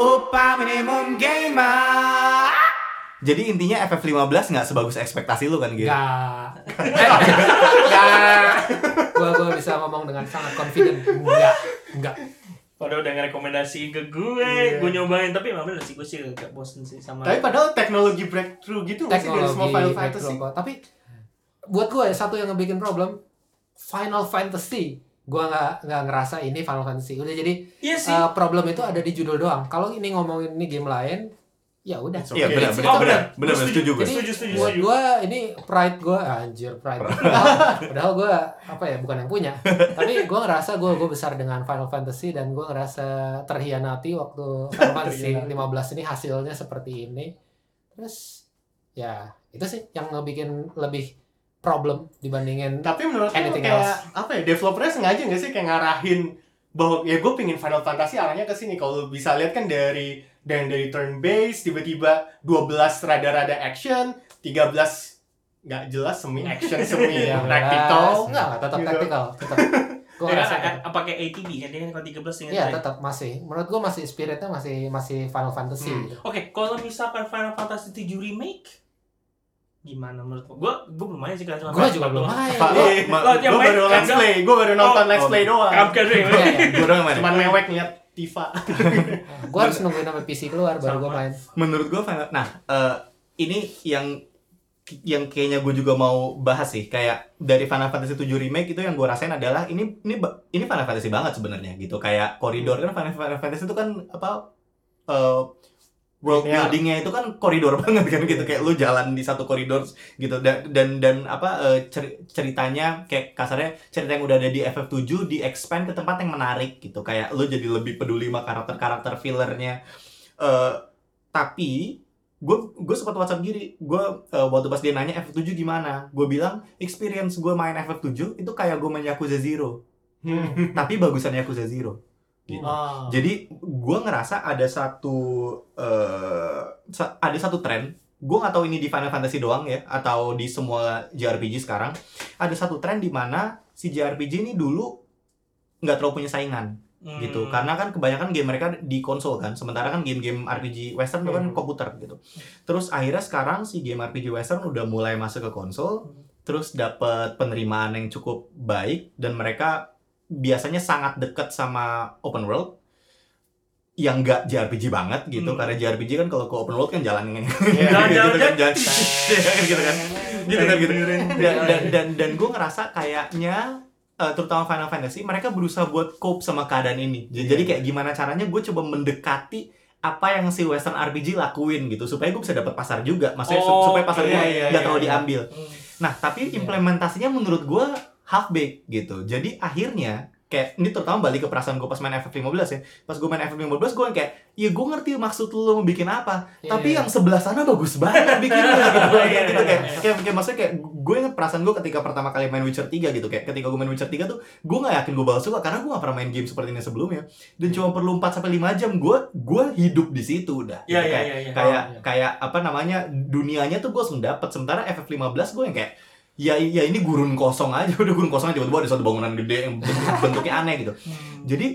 Upah minimum gamer. Jadi intinya FF15 nggak sebagus ekspektasi lu kan gitu? Enggak. Enggak. Gua gua bisa ngomong dengan sangat confident. Enggak. Enggak. Padahal udah ngerekomendasi ke gue, Iya. gue nyobain tapi emang bener sih gue sih agak bosen sih sama. Tapi padahal teknologi breakthrough gitu nggak sih dari semua Final Teknologi Fantasy. backdrop. Tapi buat gue satu yang ngebikin problem Final Fantasy. Gua nggak nggak ngerasa ini Final Fantasy. Udah jadi Iya sih. eh, problem itu ada di judul doang. Kalau ini ngomongin ini game lain, ya udah. Iya okay. benar Oh, benar benar benar. benar Gua setuju gue. Jadi Setuju, setuju, buat setuju. gue ini pride gue anjir pride. Padahal, padahal gue apa ya bukan yang punya. Tapi gue ngerasa gue gue besar dengan Final Fantasy dan gue ngerasa terhianati waktu Final Fantasy 15 ini hasilnya seperti ini. Terus ya itu sih yang ngebikin lebih problem dibandingin Tapi menurut Anything kayak else? apa ya? Developernya sengaja nggak sih kayak ngarahin bahwa ya gue pingin Final Fantasy arahnya ke sini. Kalau lu bisa lihat kan dari dan dari turn based tiba-tiba 12 rada-rada action, 13 nggak jelas semi action semi yang tactical. Enggak, enggak, tetap Gitu. tactical, tetap. Gue Ya, ngerasa a- gitu. apa kayak ATV kan dia kan kalau 13 ingat Iya, saya. tetap masih. Menurut gue masih spiritnya masih masih Final Fantasy Hmm. gitu. Oke, kalau misalkan Final Fantasy 7 remake gimana menurut lo? Gua gua belum main sih kan cuma Gue juga belum main. Oh, Eh, Oh, Gue baru let's play, gue baru nonton Oh, let's oh. play doang. Kamga doang. Iya, iya. Gue doang main. Cuman mewek ngeliat Tifa. Gue harus nungguin sampai PC keluar baru gue main. Menurut gue Final Nah, eh, ini yang yang kayaknya gue juga mau bahas sih kayak dari Final Fantasy 7 remake itu yang gue rasain adalah ini ini ini Final Fantasy banget sebenarnya gitu kayak koridor kan Final, Final Fantasy itu kan apa eh, world Linear. buildingnya itu kan koridor banget kan gitu. Kayak lu jalan di satu koridor gitu. Dan dan, dan apa eh, ceri- ceritanya kayak kasarnya cerita yang udah ada di FF7 di expand ke tempat yang menarik gitu. Kayak lu jadi lebih peduli sama karakter-karakter fillernya. Eh, tapi gue gue sempat WhatsApp diri. Gue eh, waktu pas dia nanya FF7 gimana gue bilang experience gue main FF7 itu kayak gue main Yakuza Zero. Tapi bagusan Yakuza Zero Gitu. Ah. Jadi gue ngerasa ada satu sa- ada satu tren. Gue nggak tahu ini di Final Fantasy doang ya atau di semua JRPG sekarang. Ada satu tren di mana si JRPG ini dulu nggak terlalu punya saingan Hmm. gitu. Karena kan kebanyakan game mereka di konsol kan. Sementara kan game-game RPG Western itu kan Hmm. komputer gitu. Terus akhirnya sekarang si game RPG Western udah mulai masuk ke konsol. Terus dapat penerimaan yang cukup baik dan mereka biasanya sangat dekat sama open world yang enggak JRPG banget gitu Hmm. karena JRPG kan kalau ke open world kan jalan yang Iya. Jalan, gitu jalan, kan jalan. jalan gitu kan gitu kan gitu dan dan dan, dan gue ngerasa kayaknya eh, terutama Final Fantasy mereka berusaha buat cope sama keadaan ini jadi, Iya. jadi kayak gimana caranya gue coba mendekati apa yang si Western RPG lakuin gitu supaya gue bisa dapat pasar juga maksudnya su- Oh, supaya pasar iya, gue iya, nggak iya, terlalu iya. diambil Hmm. Nah, tapi Iya. implementasinya menurut gue half baked gitu. Jadi akhirnya kayak ini terutama balik ke perasaan gue pas main FF15 ya. Pas gue main FF15 gue kayak, ya gue ngerti maksud lu mau bikin apa. Iya, tapi iya. yang sebelah sana bagus banget bikinnya gitu. Iya, Kayak gitu iya, kayak, iya. kayak, kayak maksudnya kayak gue inget perasaan gue ketika pertama kali main Witcher 3 gitu kayak ketika gue main Witcher 3 tuh gue gak yakin gue bakal suka karena gue gak pernah main game seperti ini sebelumnya dan cuma perlu 4 sampai 5 jam gue gue hidup di situ udah Iya, Gitu, iya, kayak- iya, iya. kayak Oh, iya. kayak apa namanya dunianya tuh gue langsung dapet sementara FF15 gue yang kayak ya ya ini gurun kosong aja. Udah gurun kosong aja tiba-tiba ada satu bangunan gede yang bentuk- bentuknya aneh gitu. Hmm. jadi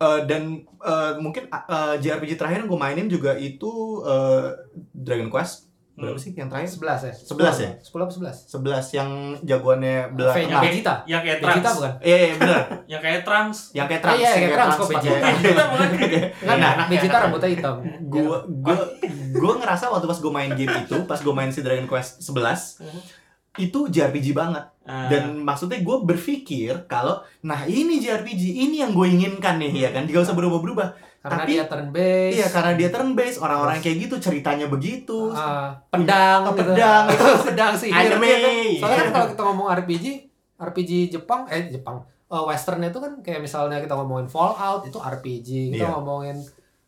eh, dan eh, mungkin eh, JRPG terakhir yang gue mainin juga itu eh, Dragon Quest berapa Hmm. sih yang terakhir 11 ya? 11 ya? 10 apa 11? 11 yang jagoannya belah Ve- tengah. Vegeta. yang kayak Vegeta trans, bukan? iya iya benar yang kayak trans. yang kayak trans iya, yang kayak trans, kok Vegeta? Vegeta bukan? Kan Nah, Vegeta rambutnya hitam. gue gue gue ngerasa waktu pas gue main game itu pas gue main si Dragon Quest 11 itu JRPG banget Ah. dan maksudnya gue berpikir kalau nah ini JRPG ini yang gue inginkan nih ya kan gak usah berubah-berubah Karena Tapi- dia turn based. iya karena dia turn based orang-orang kayak gitu ceritanya begitu Ah, pedang Oh, gitu. pedang. pedang sih. Anime. Kan? Soalnya kan kalau kita ngomong RPG, RPG Jepang eh Jepang eh, Western itu kan kayak misalnya kita ngomongin Fallout itu RPG, kita Iya. ngomongin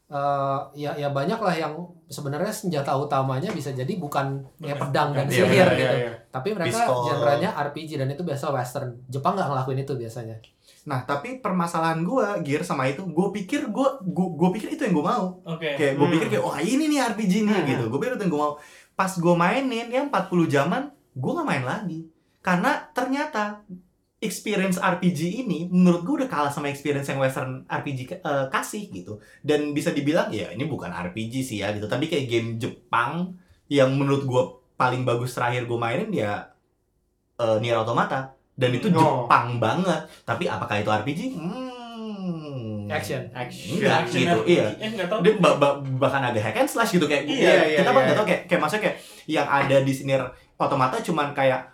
eh, ya ya banyak lah yang sebenarnya senjata utamanya bisa jadi bukan ya pedang dan Iya, sihir iya, gitu. iya. Tapi mereka genrenya RPG dan itu biasa Western. Jepang nggak ngelakuin itu biasanya. Nah tapi permasalahan gue gear sama itu gue pikir gue gue pikir itu yang gue mau. Oke. kayak gue Hmm. pikir kayak wah ini nih RPG nih Hmm. gitu. Gue pikir itu yang gue mau. Pas gue mainin yang 40 jaman gue nggak main lagi. Karena ternyata experience RPG ini menurut gue udah kalah sama experience yang western RPG eh, kasih gitu. Dan bisa dibilang ya ini bukan RPG sih ya gitu. Tapi kayak game Jepang yang menurut gue paling bagus terakhir gue mainin ya eh, Nier Automata dan itu Oh. Jepang banget tapi apakah itu RPG hmm Action. Action. enggak Action gitu RPG. iya Eh, tahu. dia ba- ba- bahkan ada hack and slash gitu kayak Iya, iya, kita kan iya. nggak tahu kayak kayak maksudnya kayak yang ada di sini otomata cuman kayak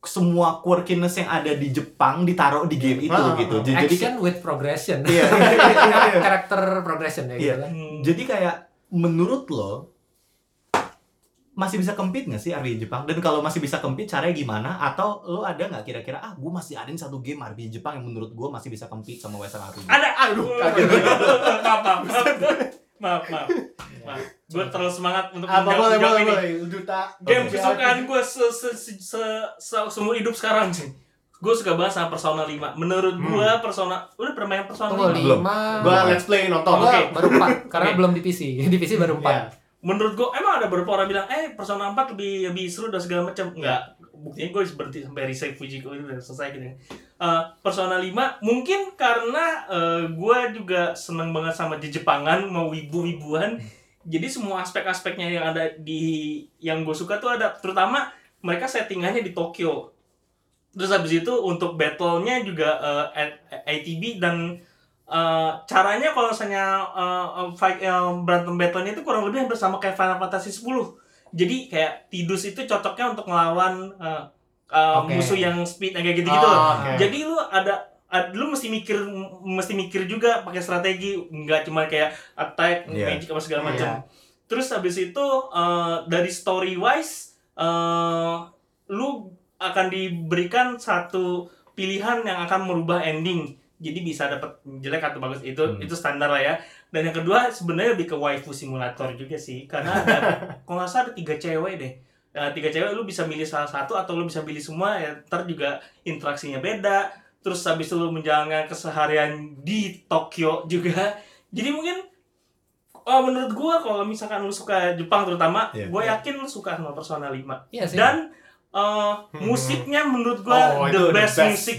semua quirkiness yang ada di Jepang ditaruh di game itu Ah, gitu ah. jadi jadi Action with progression. iya, iya, iya, iya. Karakter progression ya Iya. gitu kan. Jadi kayak menurut lo masih bisa compete nggak sih RPG Jepang dan kalau masih bisa compete caranya gimana atau lo ada nggak kira-kira ah gue masih ada satu game RPG Jepang yang menurut gue masih bisa compete sama Western RPG Ada, Aduh, kaget. maaf, maaf, maaf, maaf, maaf, maaf. Gue terlalu semangat untuk Apa menjawab- boleh boleh ini. boleh duta Game kesukaan gue se, se, se, se, se- seumur hidup sekarang sih. Gue suka banget sama Persona 5. Menurut Hmm. gue Persona, udah pernah main Persona Tunggu 5? Belum. Gua let's play nonton. Gua Oke. baru empat karena Oke. belum di PC. Di PC baru empat. Iya. Menurut gue, emang ada beberapa orang bilang, eh Persona 4 lebih lebih seru dan segala macam. Enggak. Buktinya gue berhenti sampai resave Fujiko itu udah selesai gitu. Eh, Persona 5 mungkin karena eh, gue juga seneng banget sama di Jepangan mau wibu-wibuan. Jadi semua aspek-aspeknya yang ada di yang gue suka tuh ada terutama mereka settingannya di Tokyo. Terus habis itu untuk battle-nya juga eh, A- ATB dan eh, caranya kalau misalnya eh, fight eh, berantem battle-nya itu kurang lebih hampir sama kayak Final Fantasy 10. Jadi kayak Tidus itu cocoknya untuk ngelawan eh, eh, Oke. musuh yang speed kayak gitu-gitu. Oh, oke. Jadi lu ada ad- lu mesti mikir mesti mikir juga pakai strategi nggak cuma kayak attack Iya. magic apa segala macam Iya. terus habis itu eh, dari story wise eh, lu akan diberikan satu pilihan yang akan merubah ending jadi bisa dapat jelek atau bagus itu Hmm. itu standar lah ya dan yang kedua sebenarnya lebih ke waifu simulator juga sih karena ada kalau nggak salah ada tiga cewek deh Eh, tiga cewek lu bisa milih salah satu atau lu bisa pilih semua ya ntar juga interaksinya beda terus habis itu lu menjalankan keseharian di Tokyo juga jadi mungkin oh menurut gua kalau misalkan lu suka Jepang terutama Iya. gua yakin lu suka sama Persona 5 Iya sih. dan eh, Hmm. musiknya menurut gua Oh, the, itu the best, best. music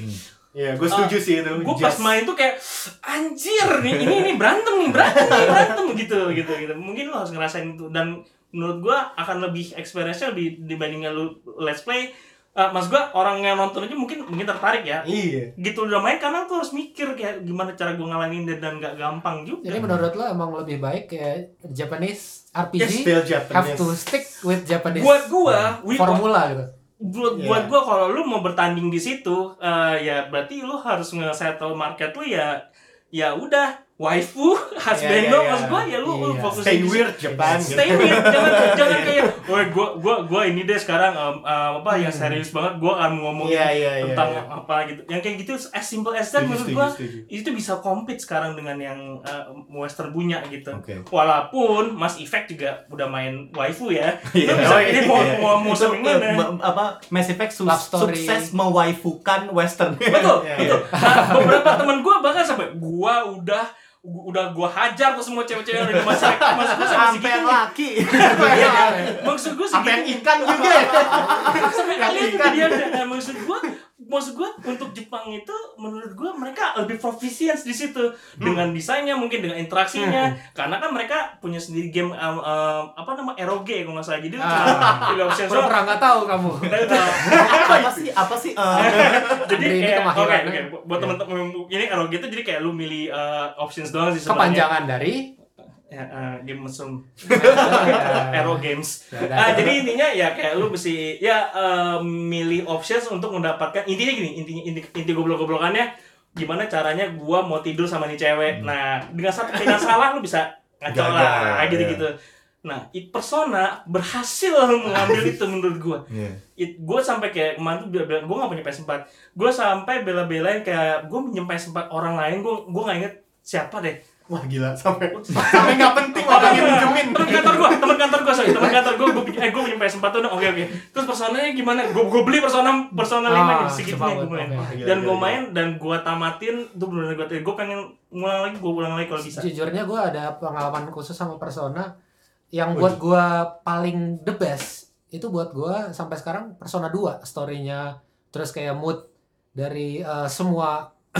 Iya, gue setuju sih itu. gue pas main tuh kayak anjir nih ini ini berantem nih berantem nih berantem gitu gitu gitu mungkin lo harus ngerasain itu dan menurut gue akan lebih experience-nya lebih dibandingkan lu let's play Eh, mas gue orang yang nonton aja mungkin mungkin tertarik ya Iya. gitu udah main karena tuh harus mikir kayak gimana cara gue ngalahin dan dan gak gampang juga Jadi menurut lo emang lebih baik kayak Japanese Yes, RPG have Japanese. to stick with Japanese buat gue formula gitu. Buat Iya. buat gue kalau lu mau bertanding di situ eh, ya berarti lu harus nge-settle market lu ya ya udah waifu husbando iya, iya. maksud gue ya lu, Iya. fokus Stay weird Japan. gitu. stay weird jangan jangan kayak woi gua gua gua ini deh sekarang em, em, apa yang Hmm. serius banget gua akan ngomongin Iya, iya, iya. tentang iya. apa gitu yang kayak gitu as simple as that menurut setuju. itu bisa compete sekarang dengan yang eh, western punya gitu Oke. walaupun Mas Effect juga udah main waifu ya. Lu bisa Oh, pilih iya. mau mau yang mana eh, apa Mass Effect su- sukses mewaifukan western betul Iya, betul nah, beberapa teman gua bahkan sampai gua udah udah gua hajar tuh semua cewek-cewek yang ada di masyarakat maksud gua sampai sampai yang laki. Iya, maksud gua Apa yang ikan juga ya? sampai dia ada. Nah, maksud gua maksud gua untuk Jepang itu menurut gua mereka lebih proficient di situ. Dengan desainnya mungkin dengan interaksinya. Karena kan mereka punya sendiri game um, um, apa nama ROG kalau nggak salah. Jadi Ah. Pura pura nggak tahu kamu. apa sih apa sih eh, jadi Ini kayak oke kemahiran, oke ya. buat teman-teman ini ROG itu jadi kayak lu milih uh, options doang sih sebenarnya. Kepanjangan dari uh, game mesum Aero Games Ah, jadi intinya ya kayak lu mesti ya eh, milih options untuk mendapatkan intinya gini intinya inti, inti goblok-goblokannya gimana caranya gua mau tidur sama nih cewek. Nah, dengan satu pilihan salah lu bisa ngaco lah ya. gitu-gitu. Nah, it persona berhasil mengambil itu menurut gua. Iya. It, gue sampai kayak kemarin tuh bela gue gak punya PS4 gue sampai bela-belain kayak gue minjem PS4 orang lain gue gue nggak inget siapa deh Wah gila. Sampai sampai nggak penting orang yang minjemin. temen kantor gue temen kantor gue sorry. Temen kantor gue gue eh gue punya PS4 tuh oke oke. Terus personanya gimana? Gue gue beli persona persona Ah, lima gitu segitunya cepat, gue main. Dan gue main dan gue tamatin itu benar-benar gue gue pengen ngulang lagi gue ulang lagi kalau bisa. Jujurnya gue ada pengalaman khusus sama Persona yang buat gue paling the best itu buat gue sampai sekarang Persona 2 storynya. Terus kayak mood dari eh, semua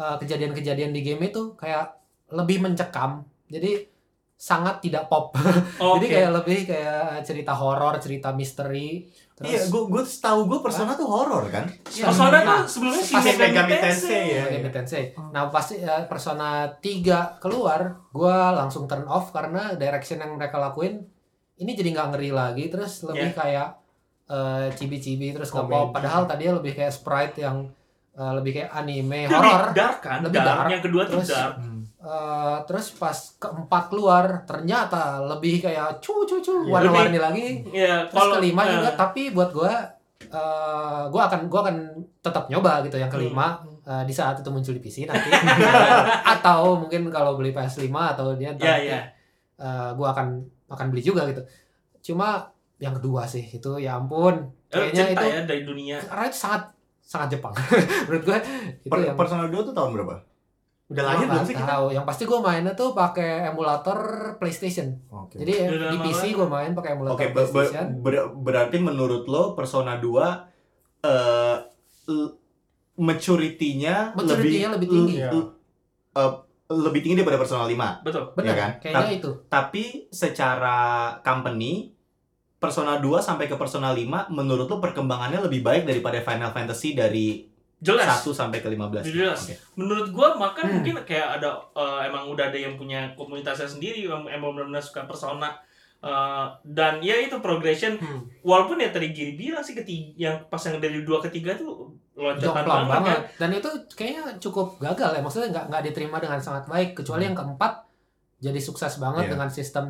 eh, kejadian-kejadian di game itu kayak lebih mencekam. Jadi sangat tidak pop. Oke. Jadi kayak lebih kayak cerita horor, cerita misteri. Terus Iya, gue gue tahu gue Persona tuh horor kan. Persona Nah, tuh sebelumnya pas Shin Megami Megami Tensei ya. Megami Tensei. Nah, pasti eh, Persona 3 keluar, gua langsung turn off karena direction yang mereka lakuin ini jadi nggak ngeri lagi, terus lebih kayak eh, cibi-cibi terus nggak pop. Padahal tadinya lebih kayak sprite yang eh, lebih kayak anime horor. lebih dark kan? Lebih dark. dark. Yang kedua tuh Terus- dark. Eh, terus pas keempat keluar ternyata lebih kayak cu cu cu Iya, warna-warni lagi. Iya, Terus kalau kelima eh, juga tapi buat gua eh gua akan gua akan tetap nyoba gitu yang kelima eh, di saat itu muncul di PC nanti atau mungkin kalau beli PS5 atau dia nanti Iya, iya. eh, gua akan akan beli juga gitu. Cuma yang kedua sih itu ya ampun kayaknya itu ya dari dunia. karena itu sangat sangat Jepang menurut gua itu Per- yang Persona 2 tuh tahun berapa? Udah lahir belum sih kita? tahu. Yang pasti gua mainnya tuh pakai emulator PlayStation. Oke. Jadi Udah di PC gua main pakai emulator Oke, ber- ber- PlayStation. ber- berarti menurut lo Persona 2 eh l- maturity-nya Maturity-nya lebih tinggi. l- eh, lebih tinggi daripada Persona 5. Betul. Benar, kan? kayaknya itu. Tapi secara company Persona 2 sampai ke Persona 5 menurut lo perkembangannya lebih baik daripada Final Fantasy dari Jelas. 1 sampai ke 15. Jelas. Oke. Menurut gua makan Hmm. mungkin kayak ada eh, emang udah ada yang punya komunitasnya sendiri yang emang benar-benar suka persona Eh, dan ya itu progression Hmm. walaupun ya tadi Giri bilang sih ketiga yang pas yang dari dua ketiga tuh loncatan banget, banget. kan Dan itu kayaknya cukup gagal ya. Maksudnya nggak nggak diterima dengan sangat baik. Kecuali yang keempat jadi sukses banget Iya. dengan sistem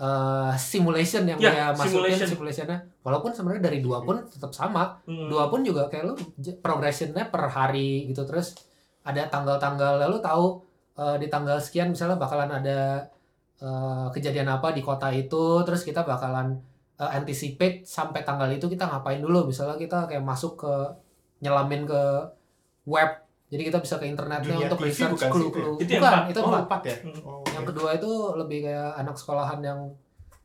eh, simulation yang Ya, dia masukin simulation. simulationnya. Walaupun sebenarnya dari dua pun tetap sama. Hmm. Dua pun juga kayak lu progressionnya per hari gitu. Terus ada tanggal-tanggal lalu tahu eh, di tanggal sekian misalnya bakalan ada eh, kejadian apa di kota itu. Terus kita bakalan eh, anticipate sampai tanggal itu kita ngapain dulu. Misalnya kita kayak masuk ke nyelamin ke web. Jadi kita bisa ke internetnya Dunia untuk TV research clue-clue. itu ya? Yang Bukan, empat. itu Oh, empat. empat ya? Hmm. Oh, Yang oke. kedua itu lebih kayak anak sekolahan yang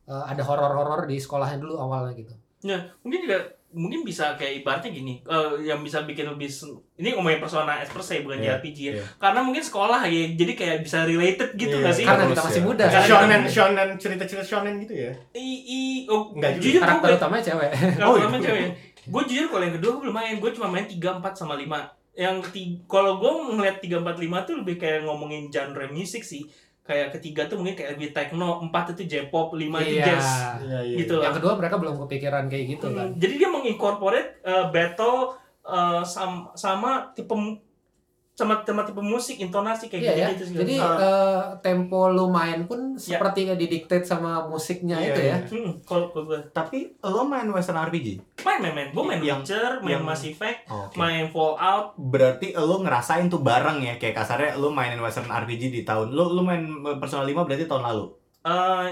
eh, ada horor-horor di sekolahnya dulu awalnya gitu. Ya, mungkin juga mungkin bisa kayak ibaratnya gini, eh, yang bisa bikin lebih ini ngomongin persona S per se bukan Iya, JRPG ya. iya. Karena mungkin sekolah ya, jadi kayak bisa related gitu Iya, nggak sih? Karena kita masih ya. muda. Karena Shonen, kita- shonen, cerita-cerita shonen gitu ya? I, i, oh, Enggak juga. jujur Karakter gue utamanya cewek. kalau Oh, pertama iya. cewek. Gue jujur kalau yang kedua gue belum main, gue cuma main 3, 4 sama 5 Yang ketiga, kalau gue ngeliat 3, 4, 5 tuh lebih kayak ngomongin genre musik sih Kayak ketiga tuh mungkin kayak lebih techno, 4 itu J-pop, 5 itu Iya. jazz Iya, iya. Gitu lah Yang kedua mereka belum kepikiran kayak gitu kan. Hmm, Jadi dia mengincorporate uh, battle uh, sam- sama tipe mu- sama sama tipe musik, intonasi kayak Iya ya. gitu, gitu Jadi Uh, eh, tempo lu main pun Ya. seperti kayak didiktate sama musiknya Iya, itu iya. ya. hmm, kalau gue Tapi lo main Western RPG? main main main, gue main Yang- Witcher, main yang- Mass Effect, Oke. main Fallout, Berarti lo ngerasain tuh bareng ya kayak kasarnya lo mainin Western RPG di tahun lo lo main Persona 5 berarti tahun lalu. uh,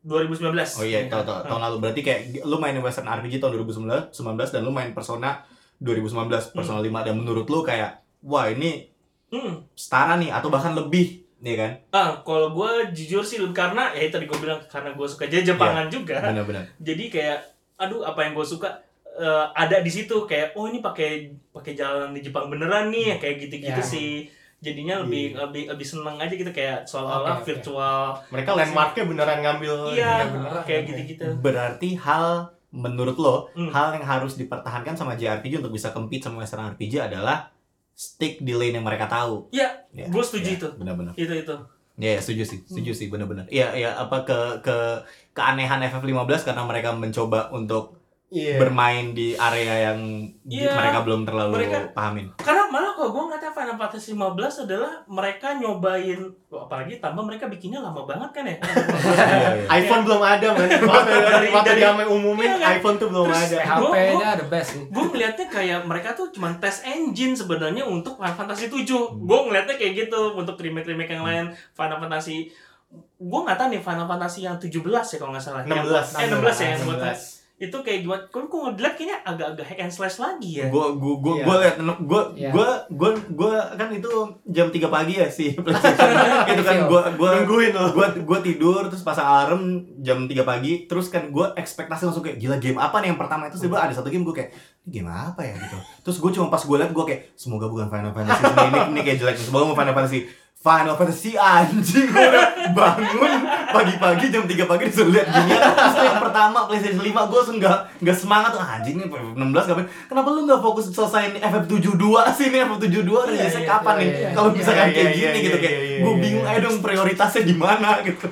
2019. Oh iya, tahun, tahun, tahun lalu. Berarti kayak lo mainin Western RPG tahun 2019 19 dan lo main Persona 2019 Persona 5 dan menurut lo kayak wah ini Hmm. setara nih atau bahkan lebih, nih kan? Ah, kalau gue jujur sih karena ya tadi gue bilang karena gue suka aja Jepangan Iya. juga. Benar-benar. Jadi kayak aduh apa yang gue suka eh, ada di situ kayak oh ini pakai pakai jalan di Jepang beneran nih kayak gitu-gitu Ya. sih. Jadinya lebih lebih lebih seneng aja gitu kayak seolah-olah oke. virtual. Mereka landmarknya beneran ngambil Iya, beneran. kayak gitu-gitu. Berarti hal menurut lo Hmm. hal yang harus dipertahankan sama JRPG untuk bisa compete sama Western RPG adalah stick di lane yang mereka tahu. Iya, Ya, gue setuju ya, itu. Benar-benar. Itu itu. Ya, ya, setuju sih, setuju sih, benar-benar. Iya, iya, apa ke ke keanehan FF15 karena mereka mencoba untuk Iya. bermain di area yang di- Iya, mereka belum terlalu mereka- pahamin. Karena malah kalau gue ngeliatnya Final Fantasy 15 adalah mereka nyobain apalagi tambah mereka bikinnya lama banget kan ya. Iya, iya. iPhone belum ada, man. Waktu dari, waktu dari- dia umumin, Iya kan? iPhone tuh belum Terus- ada. HP-nya the best gue ngeliatnya kayak mereka tuh cuma tes engine sebenarnya untuk Final Fantasy 7 gue ngeliatnya kayak gitu untuk remake remake yang lain Final Fantasy gue nggak tahu nih Final Fantasy yang 17 ya kalau nggak salah Yang 16. buat- eh 16 ya yang buat 16. Itu kayak gimana? Kok kok ngeliat kayaknya agak-agak hack and slash lagi ya. Gue gue gue Iya. gue liat gue Iya. gue gue gue kan itu jam 3 pagi ya sih PlayStation. itu kan gue gue Nungguin loh. gue gue tidur terus pasang alarm jam 3 pagi terus kan gue ekspektasi langsung kayak gila game apa nih yang pertama itu tiba ada satu game gue kayak game apa ya gitu terus gue cuma pas gue liat gue kayak semoga bukan Final Fantasy ini ini, ini kayak jelek semoga bukan Final Fantasy Final Fantasy anjing. Gue bangun pagi-pagi jam 3 pagi disuruh liat gini terus yang pertama PlayStation 5 gue langsung nggak nggak semangat. Tuh anjing nih 16 ngapain? Kenapa lu nggak fokus selesaiin FF72 sih? Nih FF72 rilisnya iya, kapan iya, nih? iya. kalau misalkan Iya, kayak iya, gini iya, gitu iya, kayak iya, gue iya, bingung iya. ayo dong prioritasnya gimana? Gitu.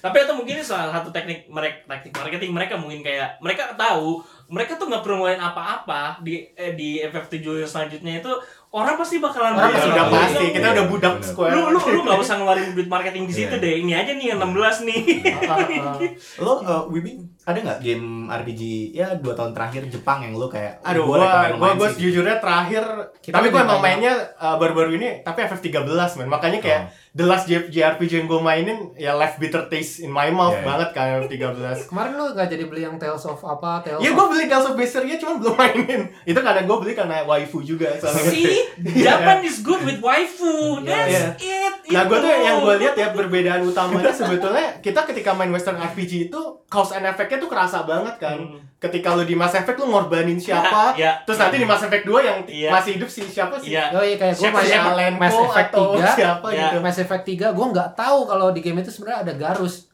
Tapi itu mungkin salah satu teknik mereka teknik marketing mereka mungkin kayak mereka tahu mereka tuh nggak perlu main apa-apa di eh, di FF7 selanjutnya itu orang pasti bakalan Orang pasti udah Iya, pasti Lu- kita udah budak Bener. square lu lu lu nggak usah ngeluarin duit marketing di situ Iya. deh ini aja nih yang 16 nih ah. lo uh, Wibi ada nggak game RPG ya dua tahun terakhir Jepang yang lo kayak Aduh, gua gua gua gua sejujurnya terakhir Kita tapi gua lebih emang mainnya uh, baru-baru ini tapi FF13 men. Makanya kayak the last JRPG yang gua mainin ya left bitter taste in my mouth Iya, iya. banget kan FF13. Kemarin lu gak jadi beli yang Tales of apa? Tales Ya gua beli Tales of Berseria cuman belum mainin. Itu karena gua beli karena waifu juga. See, Japan is good with waifu. That's Iya. it. Nah, gue tuh yang gue lihat ya perbedaan utamanya sebetulnya kita ketika main Western RPG itu cause and effect-nya tuh kerasa banget kan. Hmm. Ketika lu di Mass Effect lu ngorbanin siapa, Ya, ya. terus nanti di Mass Effect 2 yang Iya. masih hidup si siapa sih? Iya. Oh iya kayak gue siapa? Alenko Mass Effect atau 3 siapa Ya. gitu. Mass Effect 3 gue nggak tahu kalau di game itu sebenarnya ada Garus.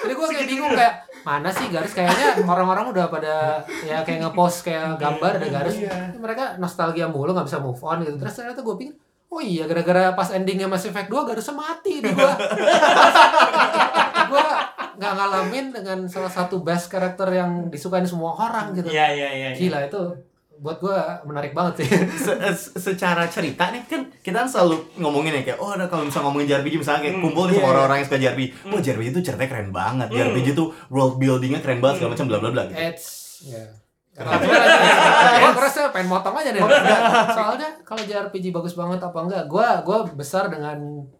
Jadi gue kayak bingung kayak mana sih Garus kayaknya orang-orang udah pada ya kayak ngepost kayak gambar ada Garus. Iya. Mereka nostalgia mulu nggak bisa move on gitu. Terus ternyata gue pikir Oh iya, gara-gara pas endingnya Mass Effect 2 Garusnya mati di gua. gua nggak ngalamin dengan salah satu best karakter yang disukain semua orang gitu. Iya, iya, iya. iya. Gila itu buat gua menarik banget sih. Se- se- secara cerita nih kan kita kan selalu ngomongin ya kayak oh ada kalau misalnya ngomongin JRPG misalnya kayak Hmm, kumpul nih sama iya, orang-orang yang suka JRPG oh JRPG itu ceritanya keren banget Hmm. JRPG itu world buildingnya keren banget segala macam bla bla bla gitu It's ya. Tapi gue ngerasa pengen motong aja deh. Soalnya kalau JRPG bagus banget apa enggak, gua gua besar dengan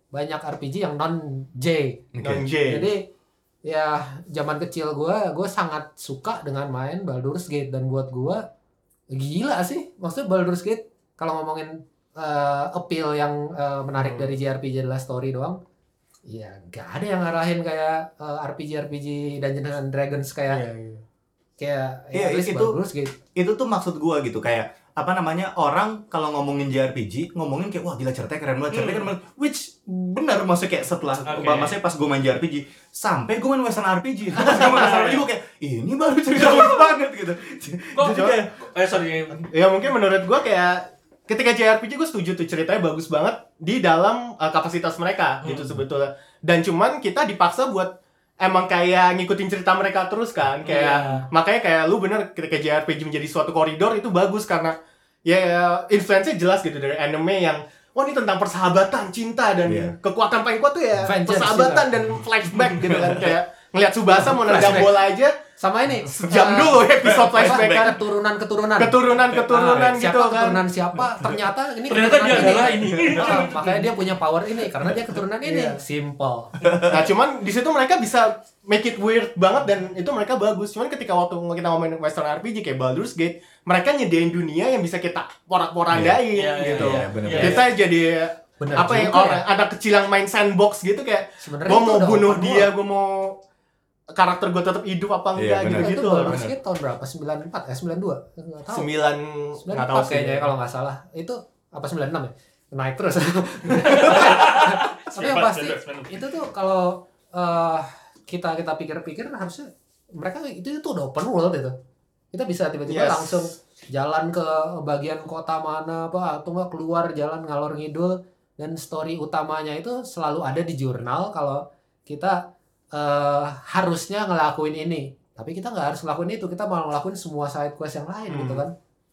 banyak RPG yang non J. Oke. Non J. Jadi ya zaman kecil gua gua sangat suka dengan main Baldur's Gate dan buat gua gila sih. Maksudnya Baldur's Gate kalau ngomongin eh, appeal yang eh, menarik Hmm. dari JRPG adalah story doang. Ya, gak ada yang ngarahin kayak eh, RPG RPG Dungeons and Dragons kayak Iya, iya. kayak Iya, at least itu- Baldur's Gate. itu tuh maksud gua gitu kayak apa namanya orang kalau ngomongin JRPG ngomongin kayak wah gila ceritanya keren banget ceritanya keren banget which benar maksudnya kayak setelah Oke. maksudnya pas gue main JRPG sampai gue main Western RPG pas gue main Western RPG gue kayak ini baru cerita bagus banget gitu Kok Jadi kayak, Eh sorry. Ya mungkin menurut gua kayak ketika JRPG gue setuju tuh ceritanya bagus banget di dalam uh, kapasitas mereka gitu Hmm. sebetulnya. Dan cuman kita dipaksa buat emang kayak ngikutin cerita mereka terus kan kayak Iya. makanya kayak lu bener ketika JRPG menjadi suatu koridor itu bagus karena ya influence jelas gitu dari anime yang wah ini tentang persahabatan, cinta dan Iya. kekuatan paling kuat tuh ya Vengeance persahabatan juga. dan flashback gitu kan kayak ngelihat Subasa mau nendang bola aja Sama ini sejam eh, dulu episode flashback kan keturunan-keturunan. keturunan-keturunan Nah, gitu siapa kan keturunan siapa? Ternyata ini Ternyata dia keturunan adalah ini. Ah, makanya dia punya power ini karena dia keturunan ini. Iya. Simple. Nah cuman di situ mereka bisa make it weird banget dan itu mereka bagus. Cuman ketika waktu kita ngomongin Western RPG kayak Baldur's Gate, mereka nyediain dunia yang bisa kita porak-porandain Iya, iya, gitu. bener, Iya. Kita jadi Bener apa yang juga orang anak kecil yang main sandbox gitu kayak gue mau bunuh dia, gue mau karakter gue tetap hidup apa Iya, enggak bener. gitu Itu gitu. Gate tahun berapa? 94 eh 92? Enggak tahu. Sembilan nggak tahu 94 sih. kayaknya ya, kalau nggak salah. Itu apa 96 ya? Naik terus. Tapi yang pasti itu tuh kalau eh, kita kita pikir-pikir harusnya mereka itu itu udah open world itu. Kita bisa tiba-tiba Yes. langsung jalan ke bagian kota mana apa atau nggak keluar jalan ngalor ngidul dan story utamanya itu selalu ada di jurnal kalau kita eh, harusnya ngelakuin ini. Tapi kita nggak harus ngelakuin itu. Kita malah ngelakuin semua side quest yang lain Hmm. gitu kan.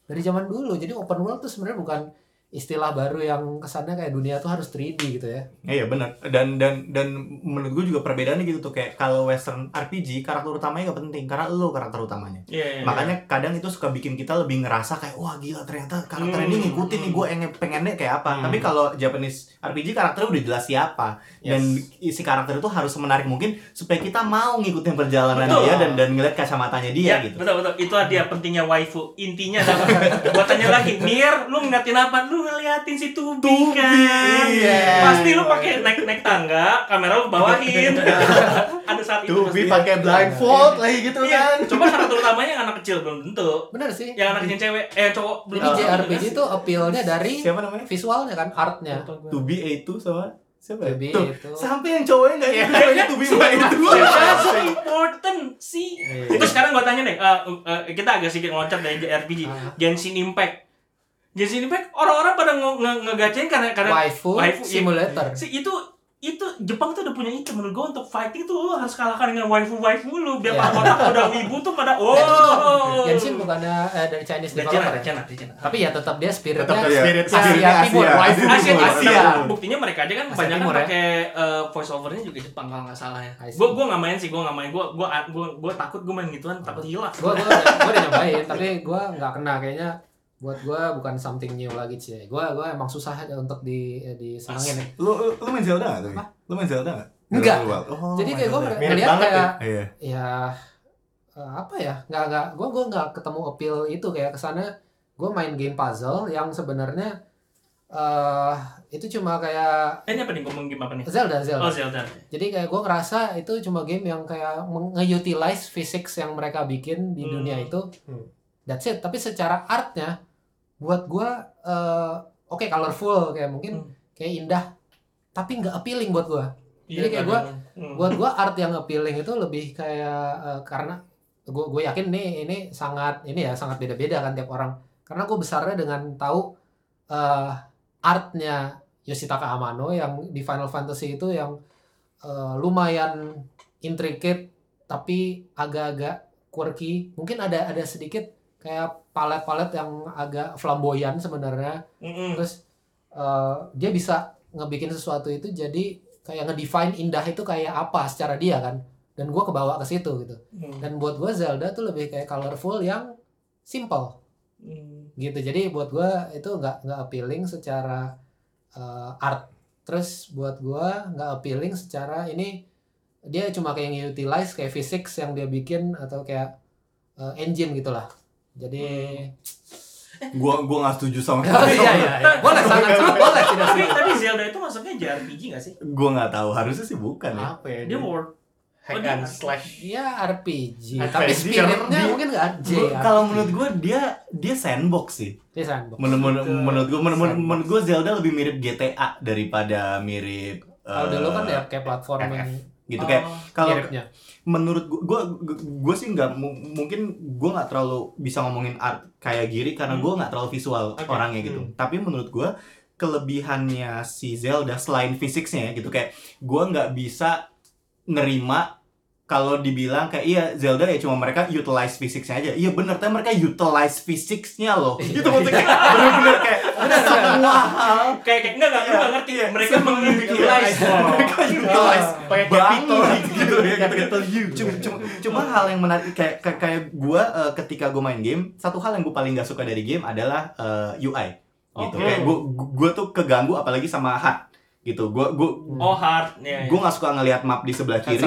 Dari zaman dulu. Jadi open world tuh sebenarnya bukan istilah baru yang kesannya kayak dunia tuh harus 3D gitu ya. Iya benar dan dan dan menurut gue juga perbedaannya gitu tuh kayak kalau western RPG karakter utamanya gak penting karena lo karakter utamanya Iya, iya, makanya kadang itu suka bikin kita lebih ngerasa kayak wah gila ternyata karakter ini Hmm. ngikutin nih gue pengen pengennya kayak apa Hmm. tapi kalau Japanese RPG karakternya udah jelas siapa dan isi karakter itu harus menarik mungkin supaya kita mau ngikutin perjalanan Betul. dia dan dan ngeliat kacamatanya dia Iya, gitu betul betul. Itu dia pentingnya waifu. Intinya adalah gua tanya lagi, Nier, lu ngeliatin apa? Lu ngeliatin si Tubi, Tubi, kan. iya. Pasti lu pakai naik naik tangga, kamera lu bawahin. Ada saat itu Tuh, pasti. Bi pakai blindfold lagi gitu Iya, kan. coba karakter utamanya yang anak kecil belum tentu. Bener sih. Yang anak kecil cewek, eh cowok belum Jadi. JRPG itu appeal-nya dari siapa namanya visualnya kan, artnya. Be A2 sama siapa ya? Tuh, A2. sampai yang cowoknya nggak yeah. namanya To be A2 That's so important sih. Iya. Itu sekarang gua tanya deh, eh, eh, kita agak sedikit loncat dari JRPG. Ah. Genshin Impact. Genshin Impact orang-orang pada nge nge ngegacain karena karena Waifu, waifu, iya. simulator. Si itu itu Jepang tuh udah punya itu menurut gua untuk fighting tuh lu harus kalahkan dengan waifu waifu lu biar para otak udah wibu tuh pada oh. Genshin bukannya eh, dari Chinese Dari developer Cina, ya? Cina, dari Cina. Tapi ya tetap dia spiritnya Tetap spirit Asia Asia Timur. Waifu Asia. Asia. Asia. Buktinya mereka aja kan Asia kebanyakan Timur, ya. pakai eh, voice overnya juga Jepang kalau nggak salah ya. Gua gua nggak main sih, gua nggak main. Gua gua gua gua takut gua main gituan takut hilang. Gua gua gua udah nyobain tapi gua nggak kena kayaknya buat gua bukan something new lagi sih. Gua gua emang susah aja untuk di eh, disenengin ya. lu, lu, lu main Zelda nggak tuh? Lu main Zelda nggak? Enggak. Oh, Jadi kayak. Mirip ngeliat banget kayak Iya. ya eh, apa ya nggak nggak gue gue nggak ketemu appeal itu kayak ke sana gue main game puzzle yang sebenarnya eh itu cuma kayak Eh, ini apa nih ngomong game apa nih? Zelda Zelda Oh, Zelda. jadi kayak gue ngerasa itu cuma game yang kayak nge-utilize physics yang mereka bikin di Hmm. dunia itu Hmm. that's it tapi secara artnya buat gue eh oke colorful kayak mungkin Hmm. kayak indah tapi nggak appealing buat gue Jadi kayak kan? gua- Hmm. buat gua art yang appealing itu lebih kayak eh, karena gue gue yakin nih ini sangat ini ya sangat beda-beda kan tiap orang karena gue besarnya dengan tahu eh artnya Yoshitaka Amano yang di Final Fantasy itu yang eh, lumayan intricate tapi agak-agak quirky mungkin ada ada sedikit kayak palet-palet yang agak flamboyan sebenarnya. Mm-mm. terus eh, dia bisa ngebikin sesuatu itu jadi kayak ngedefine indah itu kayak apa secara dia kan. Dan gue kebawa ke situ gitu. Hmm. dan buat gue Zelda tuh lebih kayak colorful yang simple. Hmm. gitu. Jadi buat gue itu nggak nggak appealing secara eh, art. Terus buat gue nggak appealing secara ini dia cuma kayak utilize kayak physics yang dia bikin atau kayak eh, engine gitulah jadi Gua gua nggak setuju sama oh, iya iya iya. boleh sangat sangat boleh tidak Tapi sih tapi Zelda itu masuknya JRPG nggak sih? Gua nggak tahu harusnya sih bukan ya. Apa ya? Dia world hack Oh, and slash. Iya RPG, tapi spiritnya mungkin nggak J. Kalau menurut gua dia dia sandbox sih. dia sandbox. Menurut gua menurut, menurut, gua Zelda lebih mirip GTA daripada mirip Kalau eh, dulu kan ya kayak platforming gitu kayak Oh. kalau miripnya. Menurut gua gua, gua sih nggak mu- mungkin gua nggak terlalu bisa ngomongin art kayak Giri karena Hmm. gua nggak terlalu visual Oke. orangnya gitu. Tapi menurut gua kelebihannya si Zelda selain fisiknya ya gitu kayak gua nggak bisa nerima kalau dibilang kayak iya Zelda ya cuma mereka utilize fisiknya aja. Iya bener, tapi mereka utilize fisiknya loh. Iya. Gitu maksudnya. Kayak bener-bener kayak semua hal. Kayak kayak enggak enggak lu Iya, nggak ngerti. Iya. mereka mengutilize. mereka utilize. Pakai capital. Gitu ya gitu, capital U. cuma, cuma, cuma hal yang menarik kayak kayak, kayak gue ketika gue main game satu hal yang gue paling gak suka dari game adalah eh, UI gitu. Kayak gue gue tuh keganggu apalagi sama HUD gitu gue gue oh hard ya, ya. gue nggak suka ngelihat map di sebelah kiri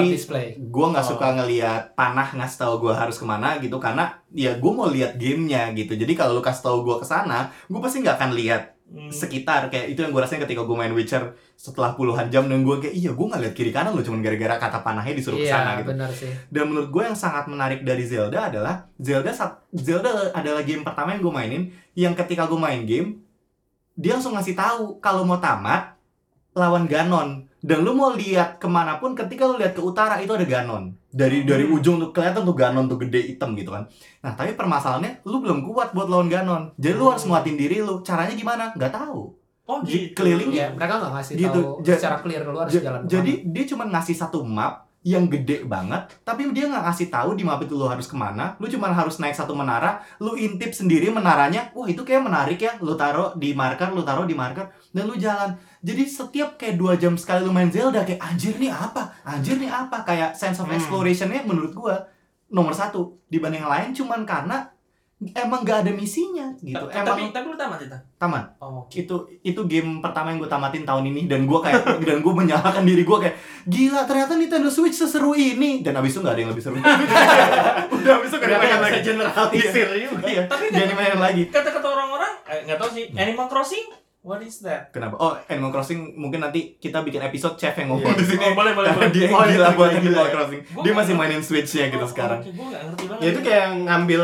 gue nggak Oh. suka ngelihat panah ngasih tahu gue harus ke mana gitu karena ya gue mau lihat gamenya gitu jadi kalau lu kasih tahu gue ke sana gue pasti nggak akan lihat Hmm. sekitar kayak itu yang gue rasain ketika gue main Witcher setelah puluhan jam dan gue kayak iya gue nggak lihat kiri kanan lo cuman gara-gara kata panahnya disuruh ke sana Iya, gitu benar sih. dan menurut gue yang sangat menarik dari Zelda adalah Zelda Zelda adalah game pertama yang gue mainin yang ketika gue main game dia langsung ngasih tahu kalau mau tamat lawan Ganon. Dan lu mau lihat ke mana pun ketika lu lihat ke utara itu ada Ganon. Dari dari Hmm. ujung tuh kelihatan tuh Ganon tuh gede hitam gitu kan. Nah tapi permasalahannya lu belum kuat buat lawan Ganon. Jadi lu harus Hmm. nguatin diri lu. Caranya gimana? Nggak tahu. Oh gitu. keliling Iya, mereka nggak ngasih Gitu. tahu secara clear lu harus Ja- jalan jadi dia cuma ngasih satu map yang gede banget tapi dia nggak ngasih tahu di map itu lu harus ke mana. Lu cuma harus naik satu menara lu intip sendiri menaranya wah itu kayak menarik ya lu taruh di marker lu taruh di marker dan lu jalan. Jadi setiap kayak dua jam sekali lu main Zelda kayak anjir nih apa? Anjir nih apa? Kayak sense of Hmm. explorationnya menurut gua nomor satu. Dibanding yang lain cuman karena emang gak ada misinya gitu Ta- Tapi emang tapi lu tamat itu. taman Oh. itu itu game pertama yang gue tamatin tahun ini dan gue kayak dan gue menyalahkan diri gue kayak gila ternyata Nintendo Switch seseru ini dan abis itu nggak ada yang lebih seru udah abis itu gak ada yang lagi generalisir juga? iya Tapi dia main lagi Kata-kata orang-orang, eh, nggak tahu sih. Animal Crossing, what is that? kenapa oh Animal Crossing mungkin nanti kita bikin episode chef yang ngomong Iya. di sini Oh, boleh, boleh, boleh. dia Oh, gila buat Animal. Crossing dia masih mainin Switch-nya gitu Oh, sekarang Oke, gue nggak ngerti banget. Ya itu kayak ngambil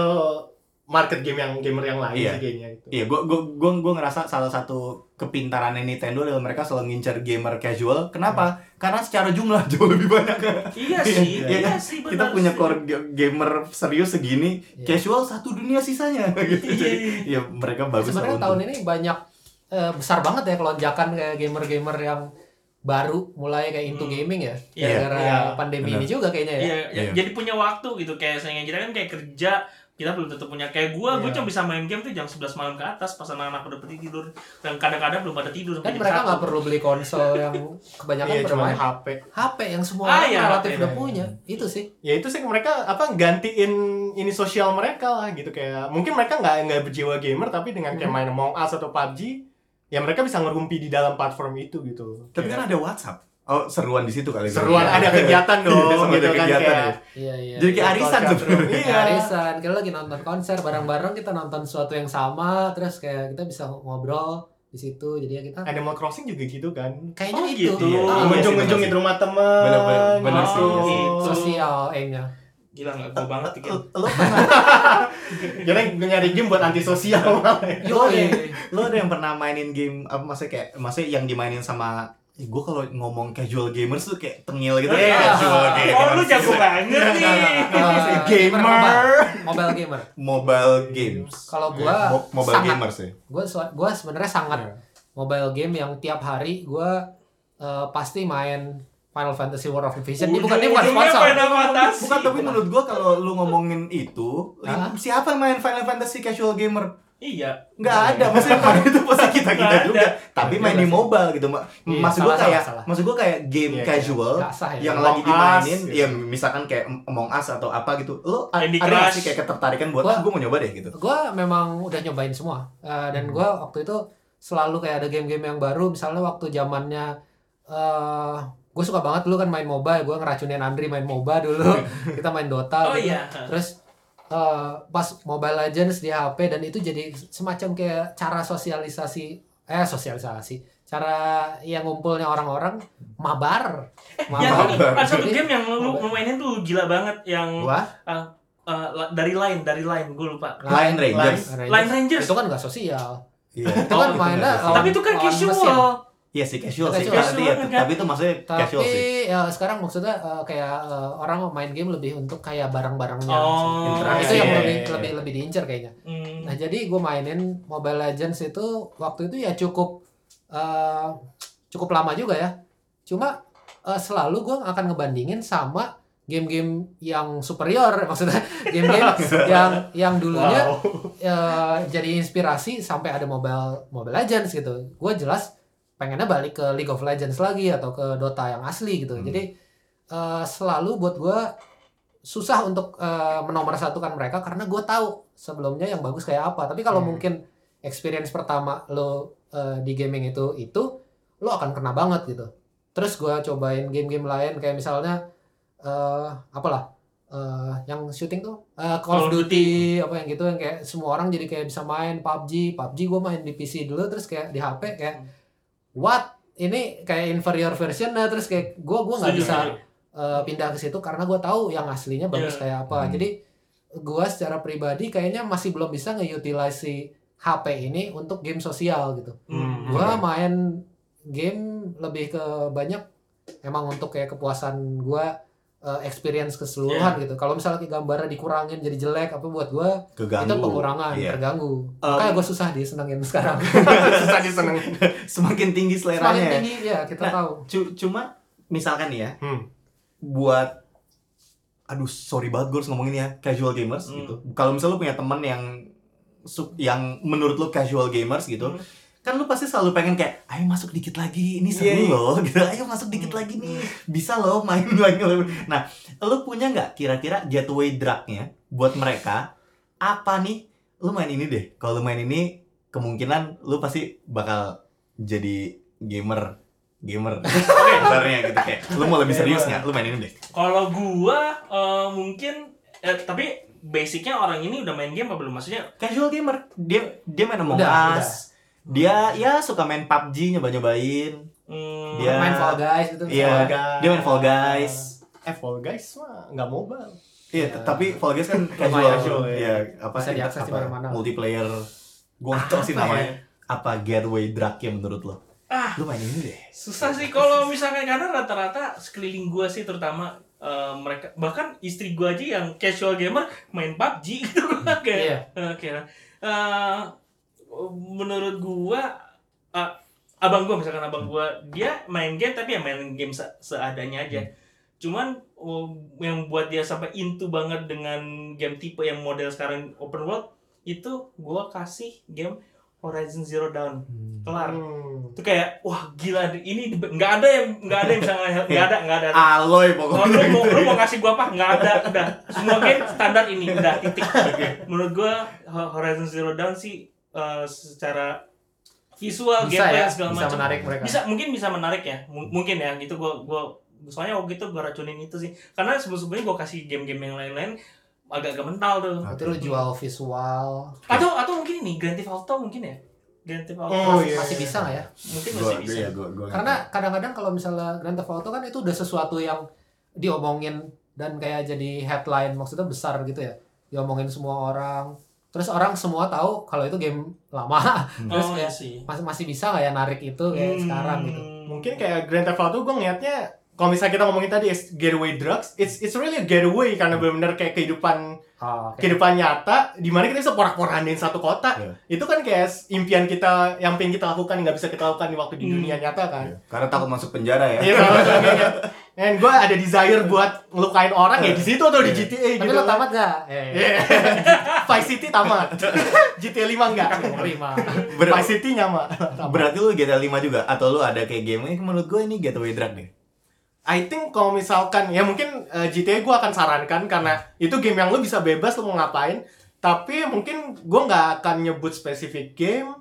market game yang gamer yang lain Iya. sih kayaknya itu. Iya, gue gue gue gue ngerasa salah satu kepintaran Nintendo adalah mereka selalu ngincar gamer casual. Kenapa? Karena secara jumlah jauh lebih banyak. Iya sih, Iya, iya, kan? sih. Kita benar punya sih. core gamer serius segini, Iya. casual satu dunia sisanya gitu. Iya, iya. ya mereka bagus Sebenarnya tahun untuk- ini banyak eh, besar banget ya kelonjakan kayak gamer-gamer yang baru mulai kayak into Hmm. gaming ya. Iya, Gara-gara iya. pandemi Benar. ini juga kayaknya ya. Iya, ya, Iya. jadi punya waktu gitu kayak sayangnya kita kan kayak kerja kita belum tentu punya kayak gua, gua Iya. cuma bisa main game tuh jam 11 malam ke atas pas anak-anak udah pergi tidur dan kadang-kadang belum pada tidur Kan mereka 1. nggak perlu beli konsol yang kebanyakan Iya, cuma bermain HP. HP yang semua Ah, orang iya, relatif HP. udah punya. Itu sih. Ya itu sih mereka apa gantiin ini sosial mereka lah gitu kayak mungkin mereka nggak nggak berjiwa gamer tapi dengan kayak Hmm. main Among Us atau PUBG ya mereka bisa ngerumpi di dalam platform itu gitu. Tapi kan ada WhatsApp. Oh, seruan di situ kali. seruan Iya. ada kegiatan dong Iya, gitu ada kan kegiatan kayak ya. Iya, iya. Jadi kayak arisan sebenarnya. Iya. arisan, kita lagi nonton konser bareng-bareng kita nonton sesuatu yang sama, terus kayak kita bisa ngobrol di situ. Jadi ya kita Animal Crossing juga gitu kan. kayaknya Oh, itu gitu. Iya. Ah, Iya sih, Ngunjung-ngunjungin rumah teman. Bener, bener, bener sih, iya sih. sosial aimnya. Gila nggak gua banget tiga. Lo pernah Jadi nyari game buat antisosial malah. lo ada, Yoi. lo ada yang pernah mainin game apa maksudnya kayak maksudnya yang dimainin sama gue kalau ngomong casual gamers tuh kayak tengil gitu Iya. casual gamers Oh, lu jago banget nih. Eh, Gamer. mobile, mobile gamer. mobile games Kalau gua Mo- mobile sangat- gamers ya Gue gua sebenarnya sangat Iya. mobile game yang tiap hari gue pasti main Final Fantasy War of Division. Ini bukan ini bukan sponsor. Bukan tapi menurut gue kalau lu ngomongin itu siapa yang main Final Fantasy casual gamer Iya. nggak ada maksudnya main itu pasti kita kita juga ada. tapi Iya, main di sih. mobile gitu Ma- Iya, maksud salah, kayak salah. maksud gue kayak game Iya, casual Nggak sah ya. yang Among lagi dimainin Us, ya gitu. misalkan kayak Among Us atau apa gitu lo Candy ada Crush. sih kayak ketertarikan buat Gua- ah gue mau nyoba deh gitu gue memang udah nyobain semua Eh, dan Hmm. gue waktu itu selalu kayak ada game-game yang baru misalnya waktu zamannya eh gue suka banget dulu kan main MOBA gue ngeracunin Andri main MOBA dulu kita main Dota Oh gitu. iya. terus eh, pas Mobile Legends di HP dan itu jadi semacam kayak cara sosialisasi eh sosialisasi cara yang ngumpulnya orang-orang mabar. Yang mabar. ada satu game yang lu mainin tuh gila banget yang gua? eh, la- dari line dari line gue lupa. Line Rangers. Line Rangers. itu kan gak sosial. Iya. Itu kan Oh, mainnya Tapi itu kan casual. Iya sih casual Casual. sih berarti ya Casual kan? tapi itu maksudnya casual sih Tapi ya sekarang maksudnya eh, kayak eh, orang main game lebih untuk kayak barang-barangnya. Oh. Interaksi. itu yang Iya, lebih iya, iya. lebih lebih diincar kayaknya. Hmm. Nah jadi gue mainin Mobile Legends itu waktu itu ya cukup eh, cukup lama juga ya. Cuma eh, selalu gue akan ngebandingin sama game-game yang superior maksudnya game-game yang yang dulunya Wow. eh, jadi inspirasi sampai ada mobile Mobile Legends gitu. Gue jelas pengennya balik ke League of Legends lagi atau ke Dota yang asli gitu. Hmm. Jadi eh, selalu buat gue susah untuk eh, menomorsatukan mereka karena gue tahu sebelumnya yang bagus kayak apa. Tapi kalau Hmm. mungkin experience pertama lo eh, di gaming itu itu lo akan kena banget gitu. Terus gue cobain game-game lain kayak misalnya eh apalah eh yang syuting tuh eh, Call, of Duty, apa yang gitu yang kayak semua orang jadi kayak bisa main PUBG PUBG gue main di PC dulu terus kayak di HP kayak what ini kayak inferior versionnya terus kayak gue gue nggak bisa eh, pindah ke situ karena gue tahu yang aslinya bagus Iya. kayak apa Hmm. jadi gue secara pribadi kayaknya masih belum bisa nge-utilize HP ini untuk game sosial gitu Hmm. gua Oke. main game lebih ke banyak emang untuk kayak kepuasan gua eh, experience keseluruhan gitu kalau misalnya kayak gambarnya dikurangin jadi jelek apa buat gua keganggu itu pengurangan Iya. terganggu Um, makanya gue susah disenengin sekarang Susah disenengin. semakin tinggi semakin seleranya ya. tinggi ya kita Nah, tahu Cu- cuma misalkan nih ya Hmm. buat aduh sorry banget gue harus ngomongin ya casual gamers Hmm. gitu kalau misalnya lu punya temen yang yang menurut lu casual gamers gitu Hmm. Kan lu pasti selalu pengen kayak ayo masuk dikit lagi ini seru Iya, iya. loh gitu. Ayo masuk dikit lagi nih bisa loh main lagi nah lu punya nggak kira-kira gateway drugnya buat mereka? Apa nih? Lu main ini deh. Kalau lu main ini kemungkinan lu pasti bakal jadi gamer. Gamer. Sebenarnya gitu. Kayak lu mau lebih serius nggak? Lu main ini deh. Kalau gua eh, mungkin eh, tapi basicnya orang ini udah main game apa belum? Maksudnya? casual gamer. Dia dia main Among Udah, Us dia ya suka main PUBG nyoba nyobain Hmm, Dia- main Fall Guys gitu Iya. Guys. dia main Fall Guys Eh Fall Guys mah nggak mobile. Iya, Ya. tapi Fall Guys kan casual, casual, ya. ya. apa Bisa sih, diakses di mana-mana. multiplayer. Gua tahu sih Apa namanya. Apa gateway drug ya menurut lo? Ah. Lu main ini deh. susah sih kalau misalnya karena rata-rata sekeliling gua sih terutama eh, mereka bahkan istri gua aja yang casual gamer main PUBG gitu kayak Iya. Oke. Eh, menurut gua ah, abang gua misalkan abang gua dia main game tapi ya main game se- seadanya aja. Cuman oh, yang buat dia sampai into banget dengan game tipe yang model sekarang open world itu gua kasih game Horizon Zero Dawn kelar. Hmm. Itu kayak wah gila ini nggak ada yang nggak ada yang bisa nggak nggak ada nggak ada. Aloy pokoknya. lu, mau, lu mau kasih gua apa? Nggak ada, udah. Semua game standar ini, udah titik. Menurut gua Ho- Horizon Zero Dawn sih eh, secara visual, bisa gameplay ya segala bisa macam. menarik mereka. Bisa mungkin bisa menarik ya M- mungkin ya gitu gua gua soalnya waktu itu gua racunin itu sih. Karena sebelum-sebelumnya gua kasih game-game yang lain-lain agak-agak mental tuh. Lu jual visual. Atau atau mungkin ini Grand Theft Auto mungkin ya? Grand Theft Auto. Oh, masih, iya. masih bisa nggak ya? Mungkin Gua, masih bisa. ya, gua, gua karena kadang-kadang kalau misalnya Grand Theft Auto kan itu udah sesuatu yang diomongin dan kayak jadi headline maksudnya besar gitu ya. Diomongin semua orang terus orang semua tahu kalau itu game lama. Terus oh, iya kayak sih. masih masih bisa nggak ya narik itu kayak Hmm. sekarang gitu. Mungkin kayak Grand Theft Auto gue ngeliatnya kalau misalnya kita ngomongin tadi is getaway drugs, it's it's really a getaway karena benar-benar kayak kehidupan oh, oke. kehidupan nyata di mana kita bisa porak-porandain satu kota. Iya. Itu kan kayak impian kita yang pengen kita lakukan nggak bisa kita lakukan di waktu di Hmm. dunia nyata kan. Iya. Karena takut masuk penjara ya. Iya, sebagainya. And gue ada desire buat ngelukain orang ya di situ tuh di. GTA tapi gitu. lo tamat nggak eh Iya. Vice City tamat. GTA 5 enggak. terima Ber- Vice City nyama. berarti lu GTA 5 juga atau lu ada kayak game ini menurut gue ini gateway drug deh. I think kalau misalkan ya mungkin eh, GTA gue akan sarankan karena itu game yang lu bisa bebas lu mau ngapain. Tapi mungkin gue nggak akan nyebut spesifik game.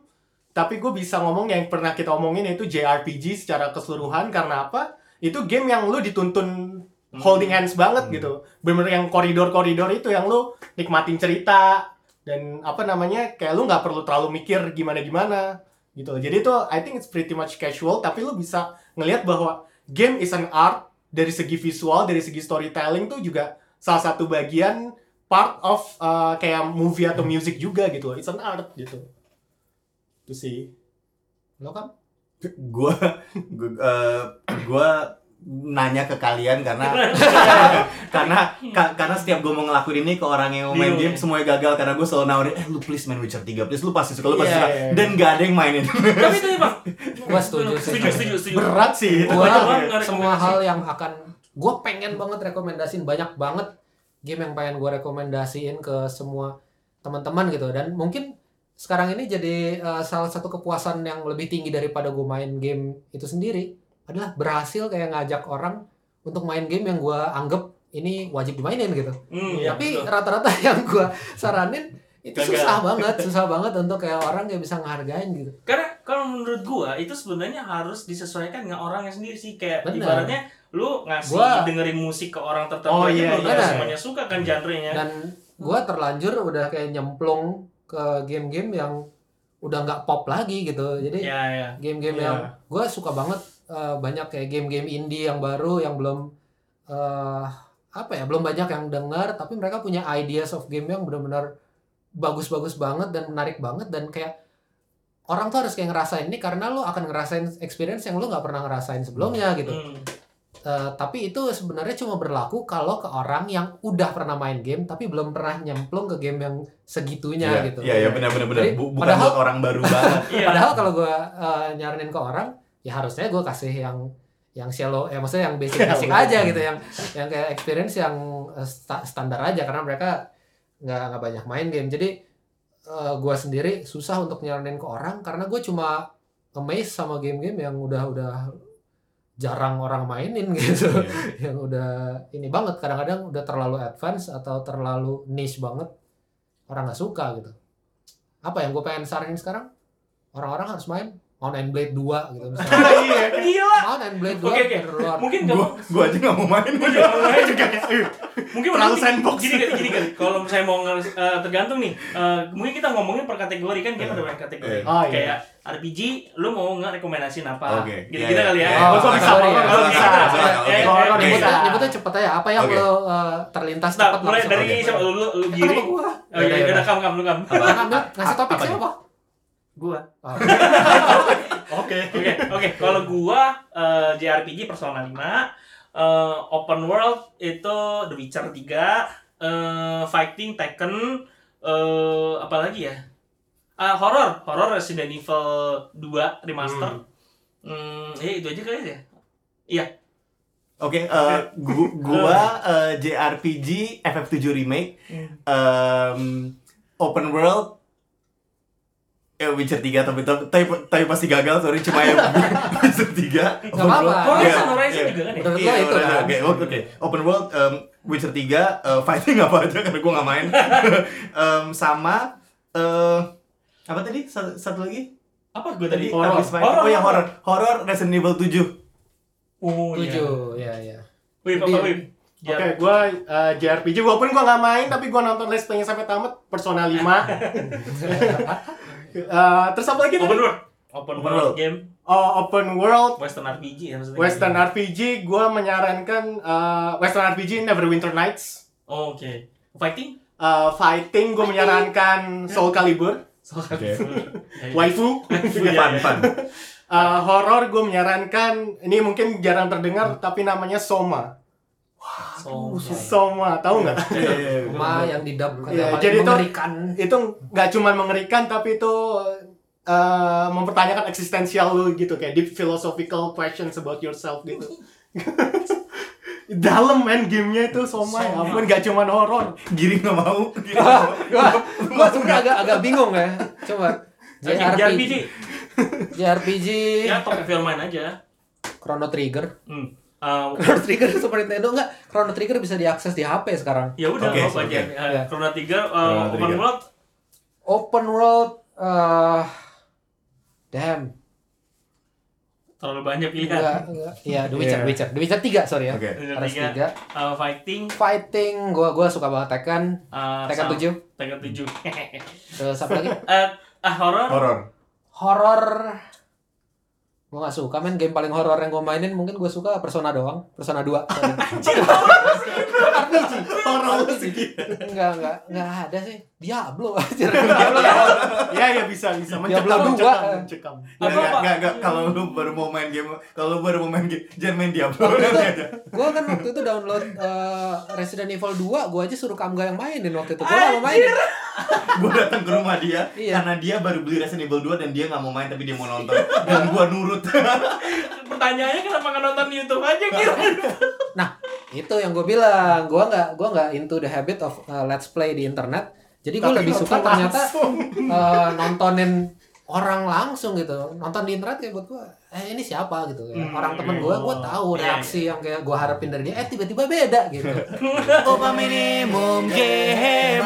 Tapi gue bisa ngomong yang pernah kita omongin yaitu JRPG secara keseluruhan karena apa? Itu game yang lu dituntun holding hands banget Hmm. gitu. Bener-bener yang koridor-koridor itu yang lu nikmatin cerita dan apa namanya kayak lu nggak perlu terlalu mikir gimana-gimana gitu. Jadi itu I think it's pretty much casual tapi lu bisa ngelihat bahwa game is an art dari segi visual, dari segi storytelling tuh juga salah satu bagian part of uh, kayak movie atau music juga gitu. It's an art gitu. Itu sih. lo kan Gua eh, gua nanya ke kalian karena karena ka- karena setiap gue mau ngelakuin ini ke orang yang mau main Bingung game ya? semuanya gagal karena gue selalu nawarin eh lu please main Witcher 3 please lu pasti suka lu pasti Iya, suka iya, iya. dan gak ada yang mainin tapi itu ya Gua setuju sih. setuju setuju setuju Berat sih itu. gua semua hal yang akan gue pengen banget rekomendasiin banyak banget game yang pengen gue rekomendasiin ke semua teman-teman gitu dan mungkin sekarang ini jadi eh, salah satu kepuasan yang lebih tinggi daripada gue main game itu sendiri adalah berhasil kayak ngajak orang untuk main game yang gue anggap ini wajib dimainin gitu Hmm, Iya, tapi betul. rata-rata yang gue saranin itu Gagal. susah banget susah banget untuk kayak orang kayak bisa ngehargain gitu Karena kalau menurut gua itu sebenarnya harus disesuaikan dengan orangnya sendiri sih kayak Benar. ibaratnya lu ngasih Gua- dengerin musik ke orang tertentu Oh, iya, tentu iya. semuanya suka kan genrenya. dan gue terlanjur udah kayak nyemplung ke game-game yang udah nggak pop lagi gitu jadi Ya ya. game-game Iya. yang gue suka banget eh, banyak kayak game-game indie yang baru yang belum eh apa ya belum banyak yang dengar tapi mereka punya ideas of game yang benar-benar bagus-bagus banget dan menarik banget dan kayak orang tuh harus kayak ngerasain ini karena lo akan ngerasain experience yang lo nggak pernah ngerasain sebelumnya gitu Hmm. Eh, tapi itu sebenarnya cuma berlaku kalau ke orang yang udah pernah main game tapi belum pernah nyemplung ke game yang segitunya Iya, gitu. Iya, iya benar benar benar. Jadi, Bu- bukan padahal- buat orang baru banget. Padahal kalau gue nyaranin ke orang, ya harusnya gue kasih yang yang shallow ya maksudnya yang basic basic aja gitu yang yang kayak experience yang eh, sta- standar aja karena mereka nggak nggak banyak main game. Jadi eh, gua sendiri susah untuk nyaranin ke orang karena gue cuma amazed sama game-game yang udah udah jarang orang mainin gitu. Yang udah ini banget kadang-kadang udah terlalu advance atau terlalu niche banget orang nggak suka gitu. Apa yang gue pengen saranin sekarang? Orang-orang harus main On and Blade 2 gitu misalnya Iya. Gila. On and Blade 2 Oke, oke. keluar. Mungkin gak Gua gua aja nggak mau main. Mungkin nggak mau main. juga mungkin Terlalu sandbox. gini kali gini kali kalau saya mau eh, tergantung nih eh, mungkin kita ngomongin per kategori kan kita ada banyak kategori Eh. Oh, iya. kayak RPG lu mau nge-rekomendasiin apa Oke, gitu iya, iya. kali ya Oh, bisa, kalau bisa. Kalau nyebutnya, cepet aja apa yang lo eh, terlintas cepat mulai dari siapa lu, lu, lu giri gua? oh iya udah kamu kamu lu? Ngambil, ngasih topik Apa siapa? Gua Oh. Oke. Oke, oke. Kalau gua eh, JRPG Persona 5, eh, open world itu The Witcher 3, eh, fighting Tekken, eh, apa lagi ya? Ah, horror, horror Resident Evil 2 remaster. Hmm, ya itu aja kali ya. Iya. Oke, eh, gu- gua eh, JRPG FF7 remake em, open world eh Witcher 3 tapi tapi tapi, tapi pasti gagal sorry cuma yang Witcher 3 Nggak apa-apa. Horizon, Iya, Horizon iya. juga kan ya? Menurut Iya, lo itu kan? Oke, oke. Open world em, Witcher 3 eh, fighting apa aja karena gua nggak main. Em, sama eh apa tadi? Satu, satu lagi? Apa gua tadi? Horror. Horror, Oh ya horror. horror. Resident Evil 7. Oh, iya. Tujuh, ya ya. Wip, apa Iya. Wip? Oke, gue JRPG walaupun gue nggak main tapi gue nonton Let's Play-nya sampai tamat Persona 5. Eh, terus apa lagi Open world. Open Open world world. game Oh, open world Western RPG ya maksudnya. Western RPG gue menyarankan eh, Western RPG Neverwinter Nights. Oh, Oke. Fighting? Eh, fighting gue menyarankan Soul Calibur, Oke. waifu. Iya, Fun, iya. fun. Eh, horror gue menyarankan ini mungkin jarang terdengar tapi namanya Soma. So, Soma, tahu nggak? Iya, iya, iya. Rumah yang didap kan Iya, yang paling jadi itu- mengerikan. itu nggak cuma mengerikan tapi itu eh, mempertanyakan eksistensial lu gitu kayak deep philosophical questions about yourself gitu. Dalam main gamenya itu Soma, ya Soma. ampun nggak cuma horor. Giri nggak mau. Giri nggak mau. gua gua sebenarnya agak agak bingung ya. Coba JRPG. JRPG Ya, top film main aja. Chrono Trigger. Hmm. Uh, Chrono Trigger Super Nintendo enggak? Chrono Trigger bisa diakses di HP sekarang. ya udah Oke, apa oke. aja. Ya. Uh, Chrono Trigger, uh, Chrono Open Trigger. World, Open world eh damn. terlalu banyak pilihan. Enggak, enggak. Iya, The Witcher, Iya. Witcher. The Witcher 3, sorry ya. Oke. Trigger Harus 3, 3. uh, fighting, Fighting, gua gua suka banget Tekken. uh, Tekken sama- 7. Tekken 7. Terus apa lagi? uh, ah, horror, Horor. Horor. Gua gak suka men game paling horor yang gua mainin mungkin gua suka Persona doang. Persona 2. sorry. RPG. Horor RPG. Enggak, enggak, enggak ada sih. Diablo anjir. ya ya bisa bisa Diablo mencekam dua. mencekam mencekam. Nggak, Apa, nggak, Pak? nggak, nggak. Kalau lu baru mau main game, kalau lu baru mau main game, jangan main Diablo. Waktu itu, Nanti aja. gua kan waktu itu download eh, Resident Evil 2, gua aja suruh Kamga yang mainin waktu itu. Gua gak mau mainin. Gue datang ke rumah dia Iya. karena dia baru beli Resident Evil 2 dan dia nggak mau main tapi dia mau nonton dan gua nurut. Pertanyaannya kenapa nggak nonton di YouTube aja gitu? Itu yang gue bilang, gua nggak gua nggak into the habit of uh, let's play di internet. Jadi gue lebih suka ternyata uh, nontonin orang langsung gitu. Nonton di internet kayak buat gue, eh ini siapa gitu. Ya. Hmm. Orang temen gue, gue tahu Iya, reaksi yang kayak gue harapin dari dia, eh tiba-tiba beda gitu. Upah minimum GHG